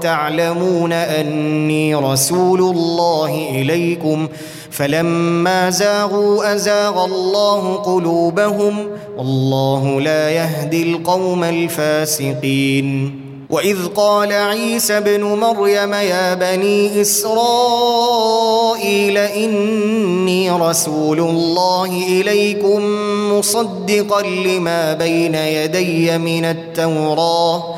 تعلمون أني رسول الله إليكم فلما زاغوا أزاغ الله قلوبهم والله لا يهدي القوم الفاسقين. وإذ قال عيسى ابن مريم يا بني إسرائيل إني رسول الله إليكم مصدقا لما بين يدي من التوراه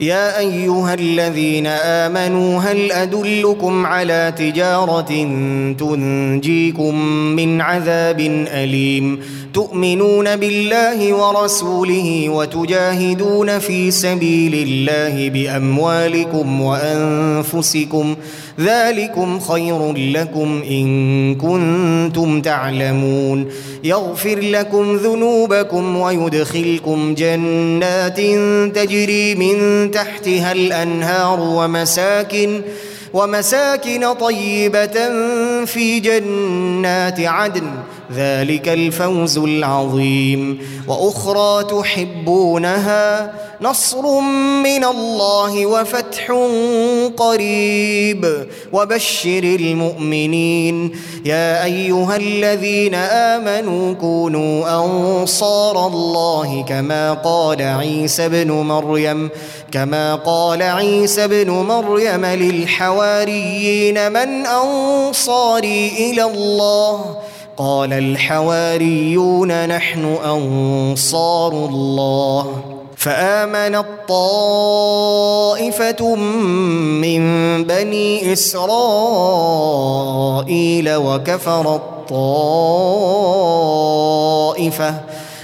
يا أيها الذين آمنوا هل أدلكم على تجارة تنجيكم من عذاب أليم؟ تؤمنون بالله ورسوله وتجاهدون في سبيل الله بأموالكم وأنفسكم. ذلكم خير لكم إن كنتم تعلمون. يغفر لكم ذنوبكم ويدخلكم جنات تجري من تحتها الأنهار ومساكن ومساكن طيبة في جنات عدن ذلك الفوز العظيم. وأخرى تحبونها نصر من الله وفتح قريب. وبشر المؤمنين. يا أيها الذين آمنوا كونوا أنصار الله كما قال عيسى ابن مريم. كما قال عيسى ابن مريم للحواريين من أنصاري إلى الله؟ قال الحواريون نحن أنصار الله. فامنت طائفه من بني إسرائيل وكفرت طائفه